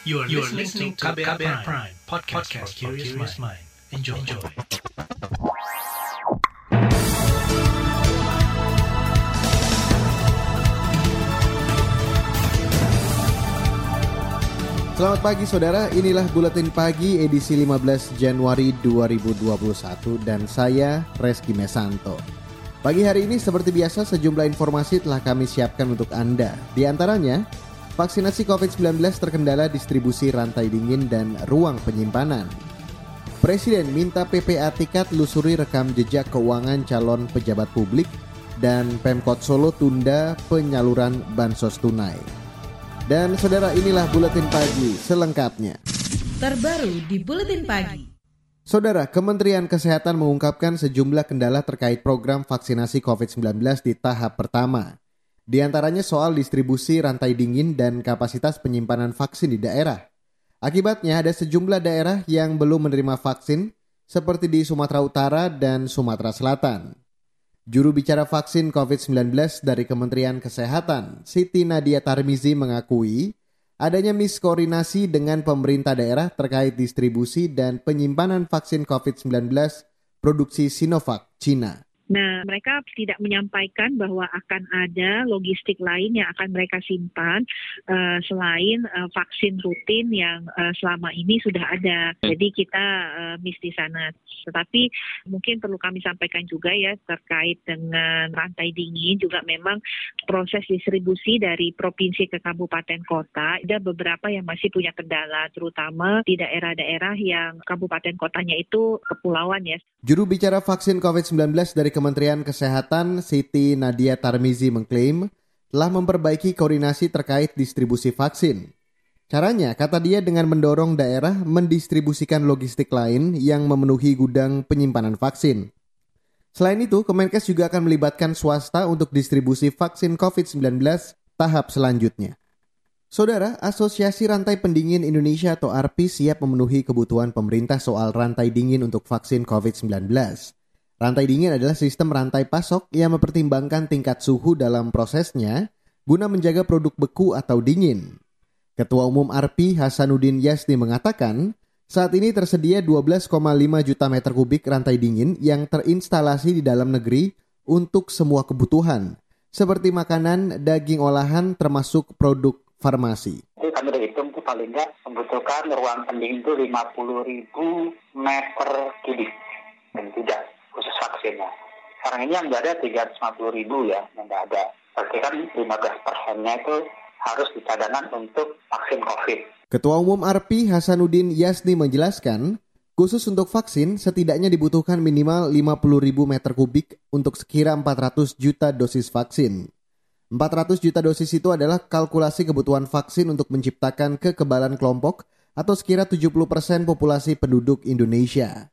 You are, you are listening to KBR, KBR Prime, Prime podcast, podcast for curious mind. Enjoy. Enjoy. Selamat pagi saudara, inilah Buletin Pagi edisi 15 Januari 2021 dan saya Reski Mesanto. Pagi hari ini seperti biasa sejumlah informasi telah kami siapkan untuk Anda. Di antaranya, vaksinasi COVID-19 terkendala distribusi rantai dingin dan ruang penyimpanan. Presiden minta PPA tiket lusuri rekam jejak keuangan calon pejabat publik dan Pemkot Solo tunda penyaluran bansos tunai. Dan saudara inilah Buletin Pagi selengkapnya. Terbaru di Buletin Pagi. Saudara, Kementerian Kesehatan mengungkapkan sejumlah kendala terkait program vaksinasi COVID-19 di tahap pertama. Di antaranya soal distribusi rantai dingin dan kapasitas penyimpanan vaksin di daerah. Akibatnya ada sejumlah daerah yang belum menerima vaksin seperti di Sumatera Utara dan Sumatera Selatan. Juru bicara vaksin COVID-19 dari Kementerian Kesehatan, Siti Nadia Tarmizi mengakui adanya miskoordinasi dengan pemerintah daerah terkait distribusi dan penyimpanan vaksin COVID-19 produksi Sinovac, Cina. Nah, mereka tidak menyampaikan bahwa akan ada logistik lain yang akan mereka simpan uh, selain uh, vaksin rutin yang uh, selama ini sudah ada. Jadi kita uh, miss di sana. Tetapi mungkin perlu kami sampaikan juga ya terkait dengan rantai dingin juga memang proses distribusi dari provinsi ke kabupaten kota ada beberapa yang masih punya kendala terutama di daerah-daerah yang kabupaten kotanya itu kepulauan ya. Juru bicara vaksin COVID-19 dari Kementerian Kesehatan Siti Nadia Tarmizi mengklaim telah memperbaiki koordinasi terkait distribusi vaksin. Caranya, kata dia dengan mendorong daerah mendistribusikan logistik lain yang memenuhi gudang penyimpanan vaksin. Selain itu, Kemenkes juga akan melibatkan swasta untuk distribusi vaksin COVID-19 tahap selanjutnya. Saudara, Asosiasi Rantai Pendingin Indonesia atau ARPI siap memenuhi kebutuhan pemerintah soal rantai dingin untuk vaksin COVID-19. Rantai dingin adalah sistem rantai pasok yang mempertimbangkan tingkat suhu dalam prosesnya guna menjaga produk beku atau dingin. Ketua Umum ARPI Hasanuddin Yasni mengatakan, saat ini tersedia 12,5 juta meter kubik rantai dingin yang terinstalasi di dalam negeri untuk semua kebutuhan, seperti makanan, daging olahan, termasuk produk farmasi. Kami udah hitung paling nggak membutuhkan ruang pendingin itu 50 ribu meter kubik dan tidak khusus vaksinnya. Sekarang ini yang nggak ada 350 ribu ya, yang nggak ada. Berarti kan 15 persennya itu harus dicadangan untuk vaksin COVID. Ketua Umum ARPI Hasanuddin Yasni menjelaskan, khusus untuk vaksin setidaknya dibutuhkan minimal 50 ribu meter kubik untuk sekira 400 juta dosis vaksin. 400 juta dosis itu adalah kalkulasi kebutuhan vaksin untuk menciptakan kekebalan kelompok atau sekira 70% populasi penduduk Indonesia.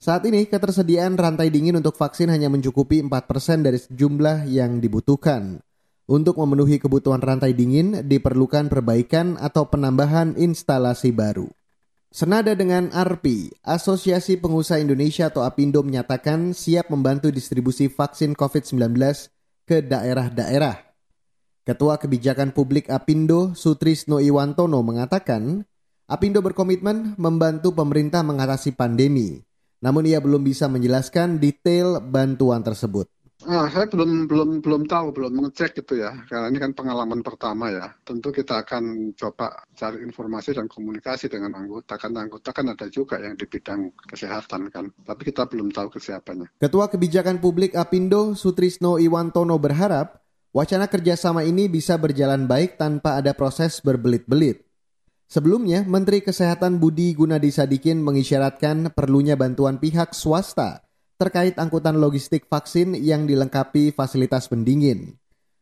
Saat ini, ketersediaan rantai dingin untuk vaksin hanya mencukupi 4% dari jumlah yang dibutuhkan. Untuk memenuhi kebutuhan rantai dingin, diperlukan perbaikan atau penambahan instalasi baru. Senada dengan ARPI, Asosiasi Pengusaha Indonesia atau APindo menyatakan siap membantu distribusi vaksin COVID-19 ke daerah-daerah. Ketua Kebijakan Publik APindo, Sutrisno Iwantono mengatakan, APindo berkomitmen membantu pemerintah mengatasi pandemi. Namun ia belum bisa menjelaskan detail bantuan tersebut. Ah, saya belum belum belum tahu, belum mengecek gitu ya. Karena ini kan pengalaman pertama ya. Tentu kita akan coba cari informasi dan komunikasi dengan anggota. Karena anggota kan ada juga yang di bidang kesehatan kan. Tapi kita belum tahu kesiapannya. Ketua Kebijakan Publik Apindo Sutrisno Iwantono berharap wacana kerjasama ini bisa berjalan baik tanpa ada proses berbelit-belit. Sebelumnya, Menteri Kesehatan Budi Gunadi Sadikin mengisyaratkan perlunya bantuan pihak swasta terkait angkutan logistik vaksin yang dilengkapi fasilitas pendingin.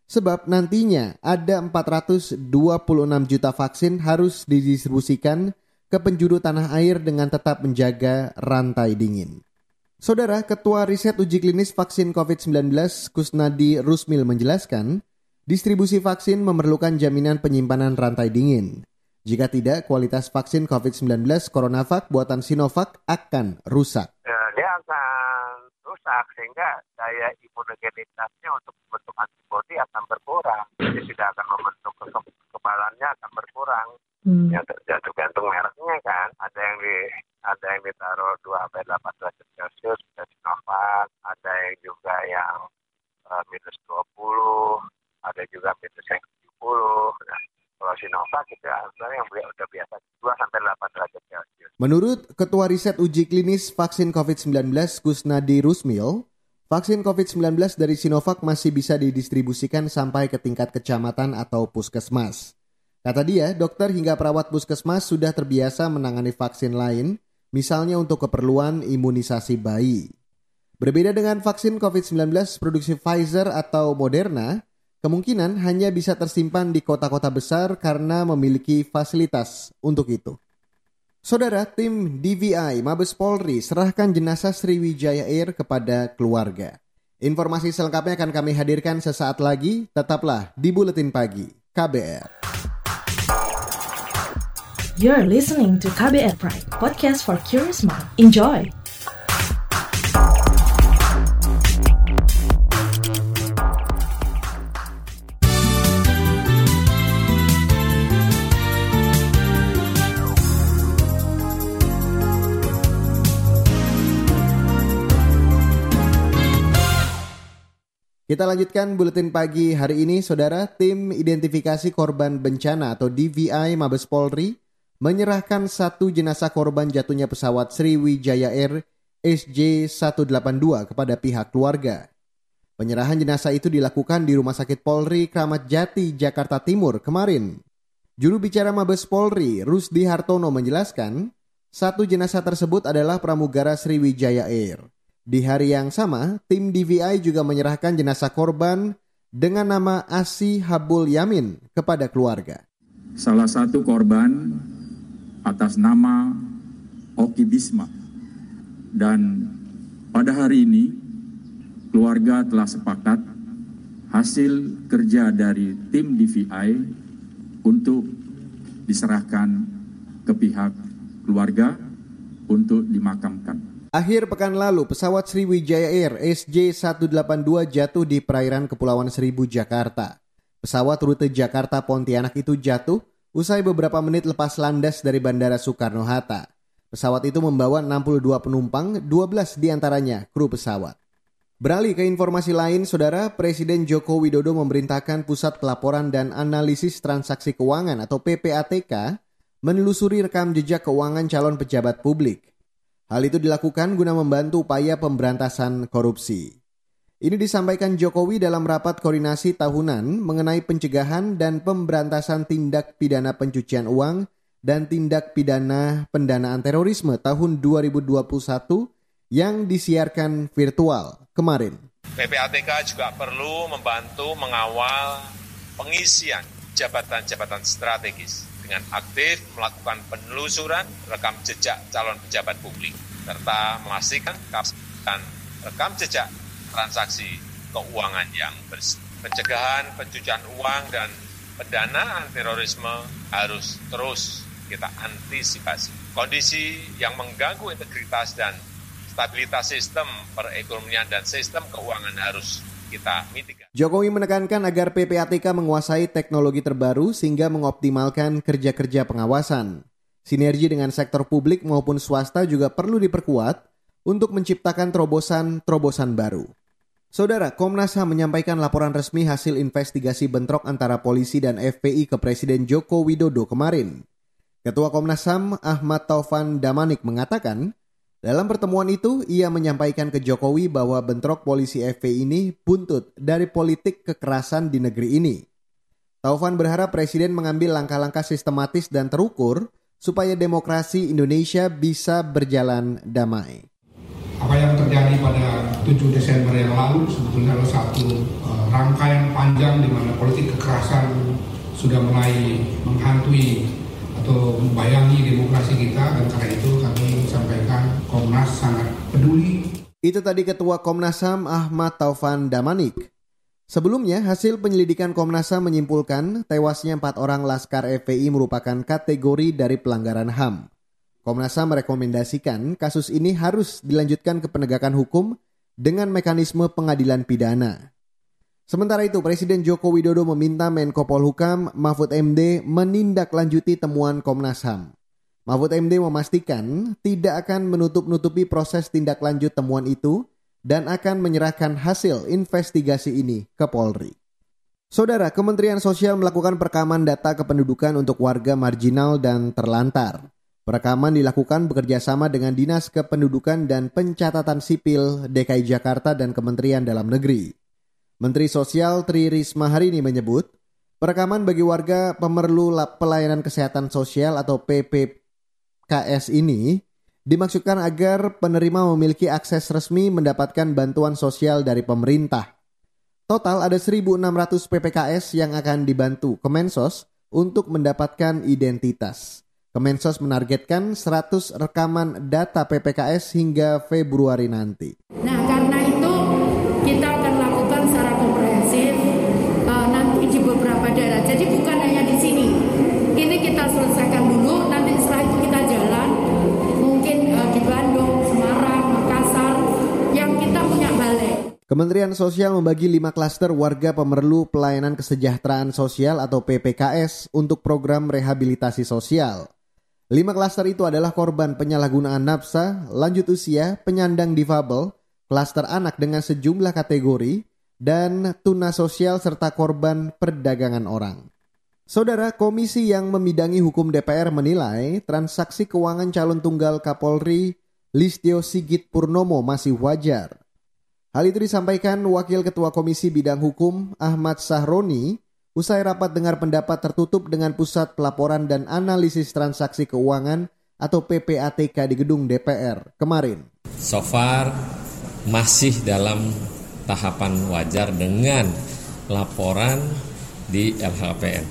Sebab nantinya ada 426 juta vaksin harus didistribusikan ke penjuru tanah air dengan tetap menjaga rantai dingin. Saudara Ketua Riset Uji Klinis Vaksin COVID-19 Kusnadi Rusmil menjelaskan, distribusi vaksin memerlukan jaminan penyimpanan rantai dingin. Jika tidak, kualitas vaksin COVID-19 CoronaVac buatan Sinovac akan rusak. Ya, dia akan rusak sehingga daya imunogenitasnya untuk membentuk antibodi akan berkurang. Jadi tidak akan membentuk kekebalannya akan berkurang. Hmm. Ya ter- tergantung mereknya kan. Ada yang di ada yang ditaruh 2 sampai 8 derajat Celcius ada Sinovac, ada yang juga yang eh, minus 20, ada juga minus yang 70. Nah, Sinovac itu ya, yang udah biasa 2 sampai 8 derajat Celcius. Menurut Ketua Riset Uji Klinis Vaksin COVID-19 Kusnadi Rusmil, vaksin COVID-19 dari Sinovac masih bisa didistribusikan sampai ke tingkat kecamatan atau puskesmas. Kata dia, dokter hingga perawat puskesmas sudah terbiasa menangani vaksin lain, misalnya untuk keperluan imunisasi bayi. Berbeda dengan vaksin COVID-19 produksi Pfizer atau Moderna, kemungkinan hanya bisa tersimpan di kota-kota besar karena memiliki fasilitas untuk itu. Saudara tim DVI Mabes Polri serahkan jenazah Sriwijaya Air kepada keluarga. Informasi selengkapnya akan kami hadirkan sesaat lagi. Tetaplah di Buletin Pagi KBR. You're listening to KBR Pride, podcast for curious mind. Enjoy! Kita lanjutkan buletin pagi hari ini, saudara. Tim identifikasi korban bencana atau DVI Mabes Polri menyerahkan satu jenazah korban jatuhnya pesawat Sriwijaya Air SJ182 kepada pihak keluarga. Penyerahan jenazah itu dilakukan di Rumah Sakit Polri Kramat Jati, Jakarta Timur kemarin. Juru bicara Mabes Polri, Rusdi Hartono menjelaskan, satu jenazah tersebut adalah pramugara Sriwijaya Air. Di hari yang sama, tim DVI juga menyerahkan jenazah korban dengan nama Asi Habul Yamin kepada keluarga. Salah satu korban atas nama Oki Bisma. Dan pada hari ini keluarga telah sepakat hasil kerja dari tim DVI untuk diserahkan ke pihak keluarga untuk dimakamkan. Akhir pekan lalu, pesawat Sriwijaya Air SJ182 jatuh di perairan Kepulauan Seribu, Jakarta. Pesawat rute Jakarta Pontianak itu jatuh usai beberapa menit lepas landas dari Bandara Soekarno-Hatta. Pesawat itu membawa 62 penumpang, 12 di antaranya kru pesawat. Beralih ke informasi lain, Saudara, Presiden Joko Widodo memerintahkan Pusat Pelaporan dan Analisis Transaksi Keuangan atau PPATK menelusuri rekam jejak keuangan calon pejabat publik. Hal itu dilakukan guna membantu upaya pemberantasan korupsi. Ini disampaikan Jokowi dalam rapat koordinasi tahunan mengenai pencegahan dan pemberantasan tindak pidana pencucian uang dan tindak pidana pendanaan terorisme tahun 2021 yang disiarkan virtual kemarin. PPATK juga perlu membantu mengawal pengisian jabatan-jabatan strategis dengan aktif melakukan penelusuran rekam jejak calon pejabat publik serta memastikan kapasitas rekam jejak transaksi keuangan yang bersih. Pencegahan pencucian uang dan pendanaan terorisme harus terus kita antisipasi. Kondisi yang mengganggu integritas dan stabilitas sistem perekonomian dan sistem keuangan harus kita mitigasi. Jokowi menekankan agar PPATK menguasai teknologi terbaru sehingga mengoptimalkan kerja-kerja pengawasan. Sinergi dengan sektor publik maupun swasta juga perlu diperkuat untuk menciptakan terobosan-terobosan baru. Saudara, Komnas HAM menyampaikan laporan resmi hasil investigasi bentrok antara polisi dan FPI ke Presiden Joko Widodo kemarin. Ketua Komnas HAM Ahmad Taufan Damanik mengatakan, dalam pertemuan itu ia menyampaikan ke Jokowi bahwa bentrok polisi FPI ini buntut dari politik kekerasan di negeri ini. Taufan berharap Presiden mengambil langkah-langkah sistematis dan terukur supaya demokrasi Indonesia bisa berjalan damai. Apa yang terjadi pada 7 Desember yang lalu sebetulnya adalah satu uh, rangkaian panjang di mana politik kekerasan sudah mulai menghantui atau membayangi demokrasi kita dan karena itu kami sampaikan Komnas sangat peduli. Itu tadi Ketua Komnas HAM Ahmad Taufan Damanik. Sebelumnya, hasil penyelidikan Komnas HAM menyimpulkan tewasnya empat orang Laskar FPI merupakan kategori dari pelanggaran HAM. Komnas HAM merekomendasikan kasus ini harus dilanjutkan ke penegakan hukum dengan mekanisme pengadilan pidana. Sementara itu, Presiden Joko Widodo meminta Menko Polhukam Mahfud MD menindaklanjuti temuan Komnas HAM. Mahfud MD memastikan tidak akan menutup-nutupi proses tindak lanjut temuan itu dan akan menyerahkan hasil investigasi ini ke Polri. Saudara, Kementerian Sosial melakukan perekaman data kependudukan untuk warga marginal dan terlantar. Perekaman dilakukan bekerjasama dengan Dinas Kependudukan dan Pencatatan Sipil DKI Jakarta dan Kementerian Dalam Negeri. Menteri Sosial Tri Risma hari ini menyebut, perekaman bagi warga pemerlu pelayanan kesehatan sosial atau PPKS ini dimaksudkan agar penerima memiliki akses resmi mendapatkan bantuan sosial dari pemerintah. Total ada 1.600 PPKS yang akan dibantu Kemensos untuk mendapatkan identitas. Kemensos menargetkan 100 rekaman data PPKS hingga Februari nanti. Nah, karena Kementerian Sosial membagi lima klaster warga pemerlu pelayanan kesejahteraan sosial atau PPKS untuk program rehabilitasi sosial. Lima klaster itu adalah korban penyalahgunaan nafsa, lanjut usia, penyandang difabel, klaster anak dengan sejumlah kategori, dan tuna sosial serta korban perdagangan orang. Saudara Komisi yang memidangi hukum DPR menilai transaksi keuangan calon tunggal Kapolri Listio Sigit Purnomo masih wajar. Hal itu disampaikan Wakil Ketua Komisi Bidang Hukum Ahmad Sahroni usai rapat dengar pendapat tertutup dengan Pusat Pelaporan dan Analisis Transaksi Keuangan atau PPATK di gedung DPR kemarin. So far masih dalam tahapan wajar dengan laporan di LHPN.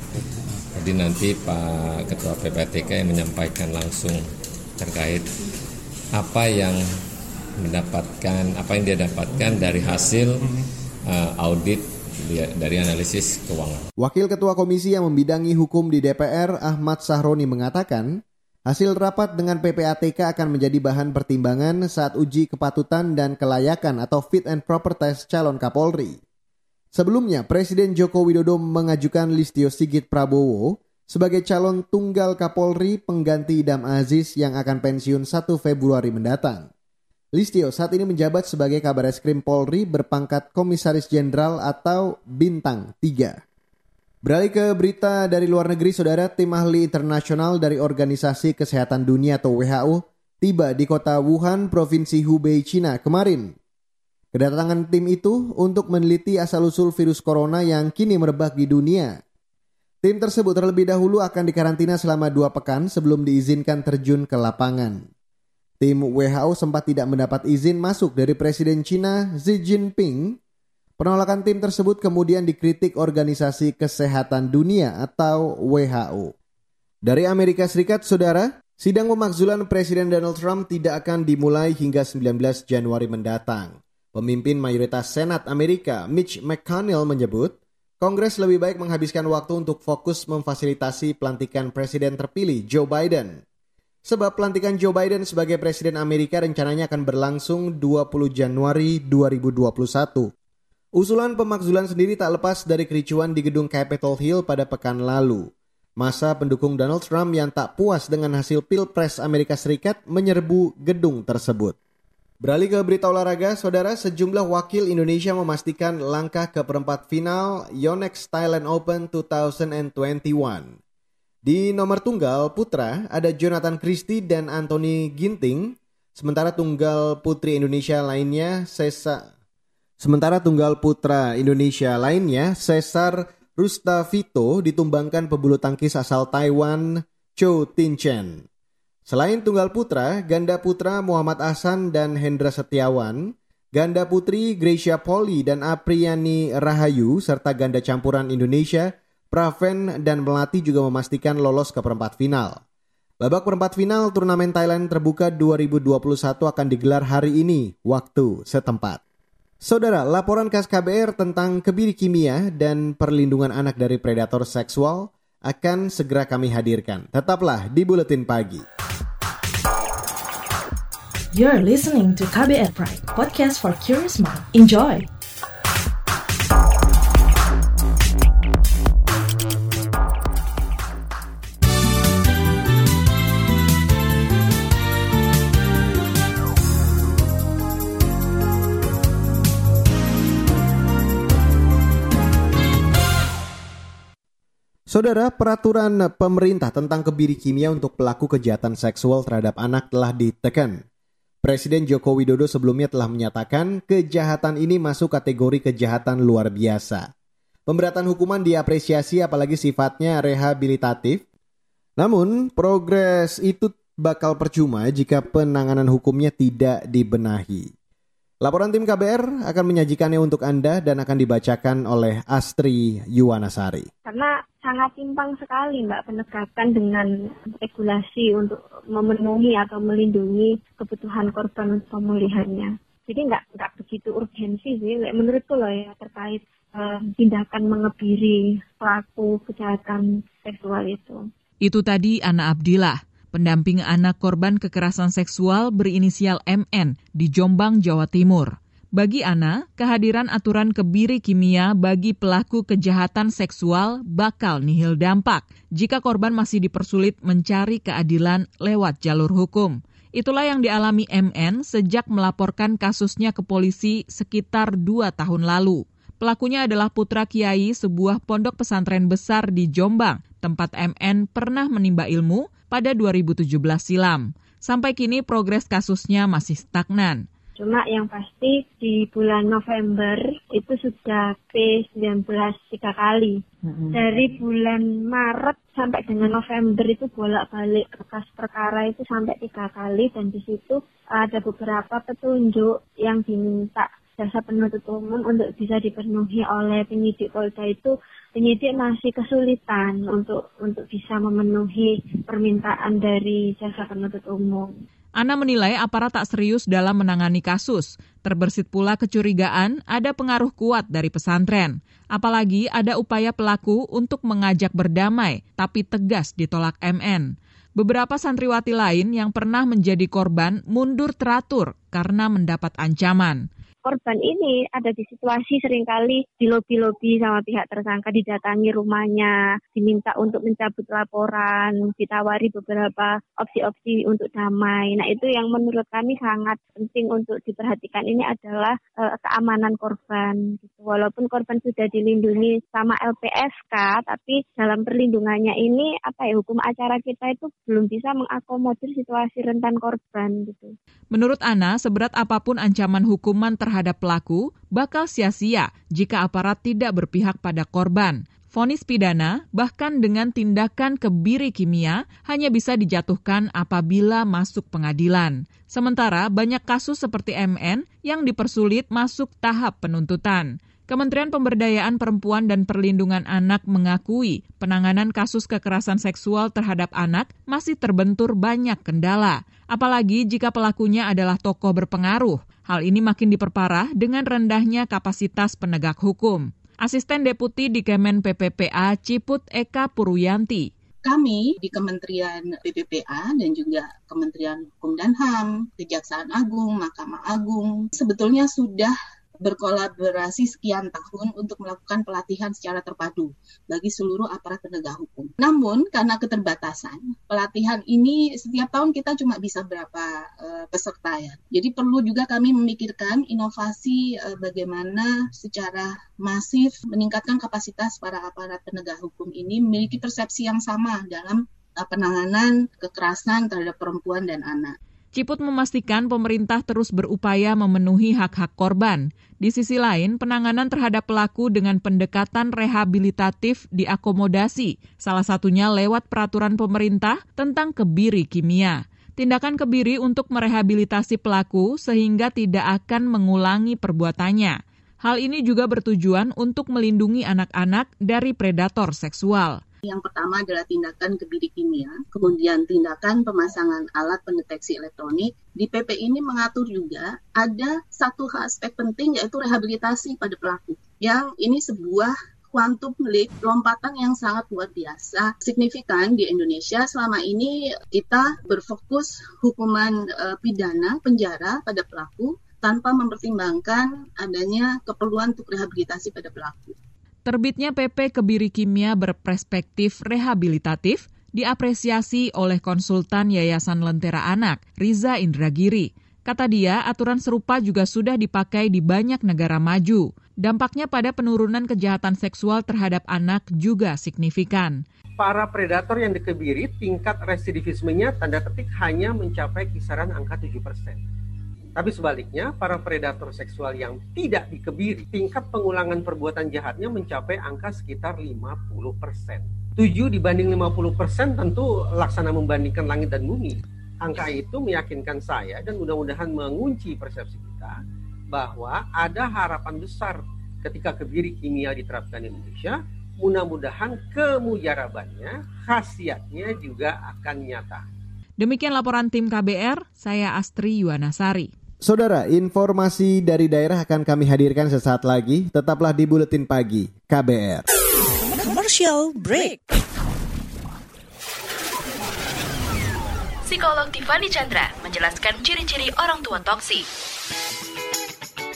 Jadi nanti Pak Ketua PPATK yang menyampaikan langsung terkait apa yang mendapatkan apa yang dia dapatkan dari hasil uh, audit dari analisis keuangan. Wakil Ketua Komisi yang membidangi hukum di DPR Ahmad Sahroni mengatakan, hasil rapat dengan PPATK akan menjadi bahan pertimbangan saat uji kepatutan dan kelayakan atau fit and proper test calon Kapolri. Sebelumnya, Presiden Joko Widodo mengajukan Listio Sigit Prabowo sebagai calon tunggal Kapolri pengganti Idam Aziz yang akan pensiun 1 Februari mendatang. Listio saat ini menjabat sebagai kabar eskrim Polri berpangkat Komisaris Jenderal atau Bintang 3. Beralih ke berita dari luar negeri, saudara tim ahli internasional dari Organisasi Kesehatan Dunia atau WHO tiba di kota Wuhan, Provinsi Hubei, Cina kemarin. Kedatangan tim itu untuk meneliti asal-usul virus corona yang kini merebak di dunia. Tim tersebut terlebih dahulu akan dikarantina selama dua pekan sebelum diizinkan terjun ke lapangan. Tim WHO sempat tidak mendapat izin masuk dari Presiden China Xi Jinping. Penolakan tim tersebut kemudian dikritik Organisasi Kesehatan Dunia atau WHO. Dari Amerika Serikat, saudara, sidang pemakzulan Presiden Donald Trump tidak akan dimulai hingga 19 Januari mendatang. Pemimpin mayoritas Senat Amerika, Mitch McConnell menyebut, Kongres lebih baik menghabiskan waktu untuk fokus memfasilitasi pelantikan Presiden terpilih Joe Biden. Sebab pelantikan Joe Biden sebagai Presiden Amerika rencananya akan berlangsung 20 Januari 2021. Usulan pemakzulan sendiri tak lepas dari kericuan di gedung Capitol Hill pada pekan lalu. Masa pendukung Donald Trump yang tak puas dengan hasil Pilpres Amerika Serikat menyerbu gedung tersebut. Beralih ke berita olahraga, saudara sejumlah wakil Indonesia memastikan langkah ke perempat final Yonex Thailand Open 2021. Di nomor tunggal putra ada Jonathan Christie dan Anthony Ginting, sementara tunggal putri Indonesia lainnya Sesa Sementara tunggal putra Indonesia lainnya Cesar Rustavito ditumbangkan pebulu tangkis asal Taiwan Cho Tin Chen. Selain tunggal putra, ganda putra Muhammad Ahsan dan Hendra Setiawan, ganda putri Gracia Poli dan Apriani Rahayu serta ganda campuran Indonesia Praven dan Melati juga memastikan lolos ke perempat final. Babak perempat final turnamen Thailand terbuka 2021 akan digelar hari ini, waktu setempat. Saudara, laporan khas KBR tentang kebiri kimia dan perlindungan anak dari predator seksual akan segera kami hadirkan. Tetaplah di Buletin Pagi. You're listening to KBR Pride, podcast for curious mind. Enjoy! Saudara, peraturan pemerintah tentang kebiri kimia untuk pelaku kejahatan seksual terhadap anak telah ditekan. Presiden Joko Widodo sebelumnya telah menyatakan kejahatan ini masuk kategori kejahatan luar biasa. Pemberatan hukuman diapresiasi apalagi sifatnya rehabilitatif. Namun, progres itu bakal percuma jika penanganan hukumnya tidak dibenahi. Laporan tim KBR akan menyajikannya untuk Anda dan akan dibacakan oleh Astri Yuwanasari. Karena sangat timpang sekali Mbak penegakan dengan regulasi untuk memenuhi atau melindungi kebutuhan korban pemulihannya. Jadi nggak nggak begitu urgensi sih, menurutku loh ya terkait uh, tindakan mengebiri pelaku kejahatan seksual itu. Itu tadi Ana Abdillah pendamping anak korban kekerasan seksual berinisial MN di Jombang, Jawa Timur. Bagi Ana, kehadiran aturan kebiri kimia bagi pelaku kejahatan seksual bakal nihil dampak jika korban masih dipersulit mencari keadilan lewat jalur hukum. Itulah yang dialami MN sejak melaporkan kasusnya ke polisi sekitar dua tahun lalu. Pelakunya adalah putra kiai sebuah pondok pesantren besar di Jombang, tempat MN pernah menimba ilmu pada 2017 silam. Sampai kini progres kasusnya masih stagnan. Cuma yang pasti di bulan November itu sudah P19 tiga kali. Mm-hmm. Dari bulan Maret sampai dengan November itu bolak-balik berkas perkara itu sampai tiga kali dan di situ ada beberapa petunjuk yang diminta jasa penuntut umum untuk bisa dipenuhi oleh penyidik Polda itu penyidik masih kesulitan untuk untuk bisa memenuhi permintaan dari jasa penuntut umum. Ana menilai aparat tak serius dalam menangani kasus. Terbersit pula kecurigaan ada pengaruh kuat dari pesantren. Apalagi ada upaya pelaku untuk mengajak berdamai, tapi tegas ditolak MN. Beberapa santriwati lain yang pernah menjadi korban mundur teratur karena mendapat ancaman korban ini ada di situasi sering kali di lobi-lobi sama pihak tersangka didatangi rumahnya, diminta untuk mencabut laporan, ditawari beberapa opsi-opsi untuk damai. Nah itu yang menurut kami sangat penting untuk diperhatikan ini adalah e, keamanan korban. Gitu. Walaupun korban sudah dilindungi sama LPSK, tapi dalam perlindungannya ini apa ya hukum acara kita itu belum bisa mengakomodir situasi rentan korban gitu. Menurut Ana, seberat apa pun ancaman hukuman terhadap terhadap pelaku bakal sia-sia jika aparat tidak berpihak pada korban. Fonis pidana, bahkan dengan tindakan kebiri kimia, hanya bisa dijatuhkan apabila masuk pengadilan. Sementara banyak kasus seperti MN yang dipersulit masuk tahap penuntutan. Kementerian Pemberdayaan Perempuan dan Perlindungan Anak mengakui penanganan kasus kekerasan seksual terhadap anak masih terbentur banyak kendala, apalagi jika pelakunya adalah tokoh berpengaruh. Hal ini makin diperparah dengan rendahnya kapasitas penegak hukum. Asisten Deputi di Kemen PPPA Ciput Eka Puruyanti kami di Kementerian PPPA dan juga Kementerian Hukum dan HAM, Kejaksaan Agung, Mahkamah Agung sebetulnya sudah berkolaborasi sekian tahun untuk melakukan pelatihan secara terpadu bagi seluruh aparat penegak hukum. Namun karena keterbatasan, pelatihan ini setiap tahun kita cuma bisa berapa uh, peserta ya. Jadi perlu juga kami memikirkan inovasi uh, bagaimana secara masif meningkatkan kapasitas para aparat penegak hukum ini memiliki persepsi yang sama dalam uh, penanganan kekerasan terhadap perempuan dan anak. Ciput memastikan pemerintah terus berupaya memenuhi hak-hak korban. Di sisi lain, penanganan terhadap pelaku dengan pendekatan rehabilitatif diakomodasi, salah satunya lewat peraturan pemerintah tentang kebiri kimia. Tindakan kebiri untuk merehabilitasi pelaku sehingga tidak akan mengulangi perbuatannya. Hal ini juga bertujuan untuk melindungi anak-anak dari predator seksual. Yang pertama adalah tindakan kebiri kimia, kemudian tindakan pemasangan alat pendeteksi elektronik. Di PP ini mengatur juga ada satu aspek penting yaitu rehabilitasi pada pelaku. Yang ini sebuah quantum leap, lompatan yang sangat luar biasa, signifikan di Indonesia. Selama ini kita berfokus hukuman uh, pidana penjara pada pelaku tanpa mempertimbangkan adanya keperluan untuk rehabilitasi pada pelaku. Terbitnya PP Kebiri Kimia berperspektif rehabilitatif diapresiasi oleh konsultan Yayasan Lentera Anak, Riza Indragiri. Kata dia, aturan serupa juga sudah dipakai di banyak negara maju. dampaknya pada penurunan kejahatan seksual terhadap anak juga signifikan. Para predator yang dikebiri, tingkat residivismenya tanda ketik hanya mencapai kisaran angka 7 persen. Tapi sebaliknya, para predator seksual yang tidak dikebiri, tingkat pengulangan perbuatan jahatnya mencapai angka sekitar 50 persen. 7 dibanding 50 persen tentu laksana membandingkan langit dan bumi. Angka itu meyakinkan saya dan mudah-mudahan mengunci persepsi kita bahwa ada harapan besar ketika kebiri kimia diterapkan di Indonesia. Mudah-mudahan kemujarabannya, khasiatnya juga akan nyata. Demikian laporan tim KBR, saya Astri Yuwanasari. Saudara, informasi dari daerah akan kami hadirkan sesaat lagi. Tetaplah di Buletin Pagi KBR. Commercial break. Psikolog Tiffany Chandra menjelaskan ciri-ciri orang tua toksik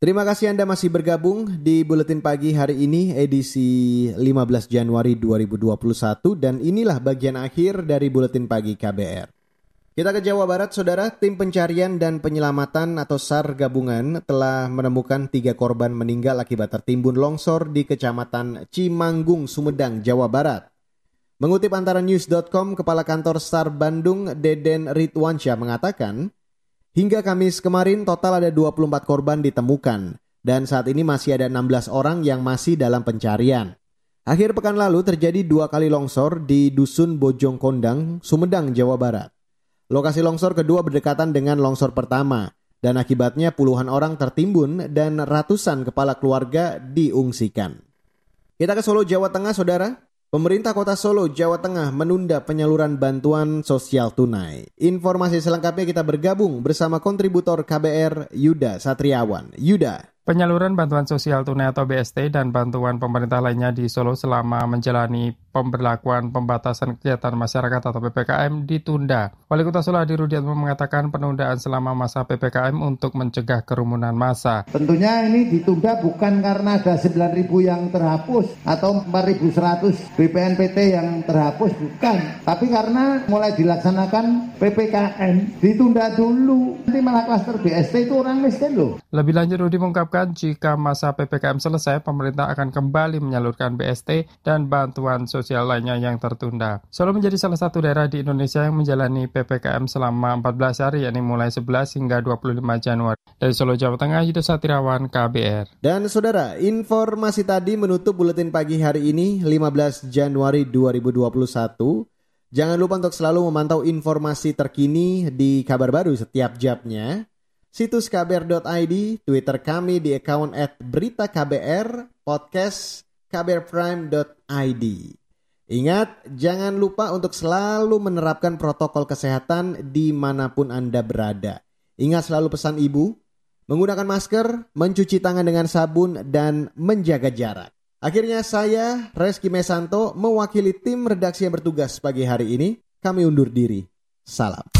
Terima kasih Anda masih bergabung di Buletin Pagi hari ini edisi 15 Januari 2021 dan inilah bagian akhir dari Buletin Pagi KBR. Kita ke Jawa Barat, Saudara. Tim Pencarian dan Penyelamatan atau SAR gabungan telah menemukan tiga korban meninggal akibat tertimbun longsor di Kecamatan Cimanggung, Sumedang, Jawa Barat. Mengutip antara news.com, Kepala Kantor SAR Bandung, Deden Ridwansyah mengatakan, Hingga Kamis kemarin total ada 24 korban ditemukan dan saat ini masih ada 16 orang yang masih dalam pencarian. Akhir pekan lalu terjadi dua kali longsor di Dusun Bojong Kondang, Sumedang, Jawa Barat. Lokasi longsor kedua berdekatan dengan longsor pertama dan akibatnya puluhan orang tertimbun dan ratusan kepala keluarga diungsikan. Kita ke Solo, Jawa Tengah, Saudara. Pemerintah Kota Solo, Jawa Tengah menunda penyaluran bantuan sosial tunai. Informasi selengkapnya kita bergabung bersama kontributor KBR Yuda Satriawan. Yuda. Penyaluran bantuan sosial tunai atau BST dan bantuan pemerintah lainnya di Solo selama menjalani pemberlakuan pembatasan kegiatan masyarakat atau PPKM ditunda. Wali Kota Solo Adi Rudiatmo mengatakan penundaan selama masa PPKM untuk mencegah kerumunan massa. Tentunya ini ditunda bukan karena ada 9.000 yang terhapus atau 4.100 BPNPT yang terhapus, bukan. Tapi karena mulai dilaksanakan PPKM ditunda dulu. Nanti malah klaster BST itu orang miskin loh. Lebih lanjut Rudi mengungkapkan jika masa PPKM selesai, pemerintah akan kembali menyalurkan BST dan bantuan sosial sosial lainnya yang tertunda. Solo menjadi salah satu daerah di Indonesia yang menjalani PPKM selama 14 hari, yakni mulai 11 hingga 25 Januari. Dari Solo, Jawa Tengah, Yudha Satirawan, KBR. Dan saudara, informasi tadi menutup buletin pagi hari ini, 15 Januari 2021. Jangan lupa untuk selalu memantau informasi terkini di kabar baru setiap jamnya. Situs kbr.id, Twitter kami di account at berita KBR, podcast kbrprime.id. Ingat, jangan lupa untuk selalu menerapkan protokol kesehatan di mana pun Anda berada. Ingat selalu pesan ibu, menggunakan masker, mencuci tangan dengan sabun, dan menjaga jarak. Akhirnya saya, Reski Mesanto, mewakili tim redaksi yang bertugas pagi hari ini. Kami undur diri. Salam.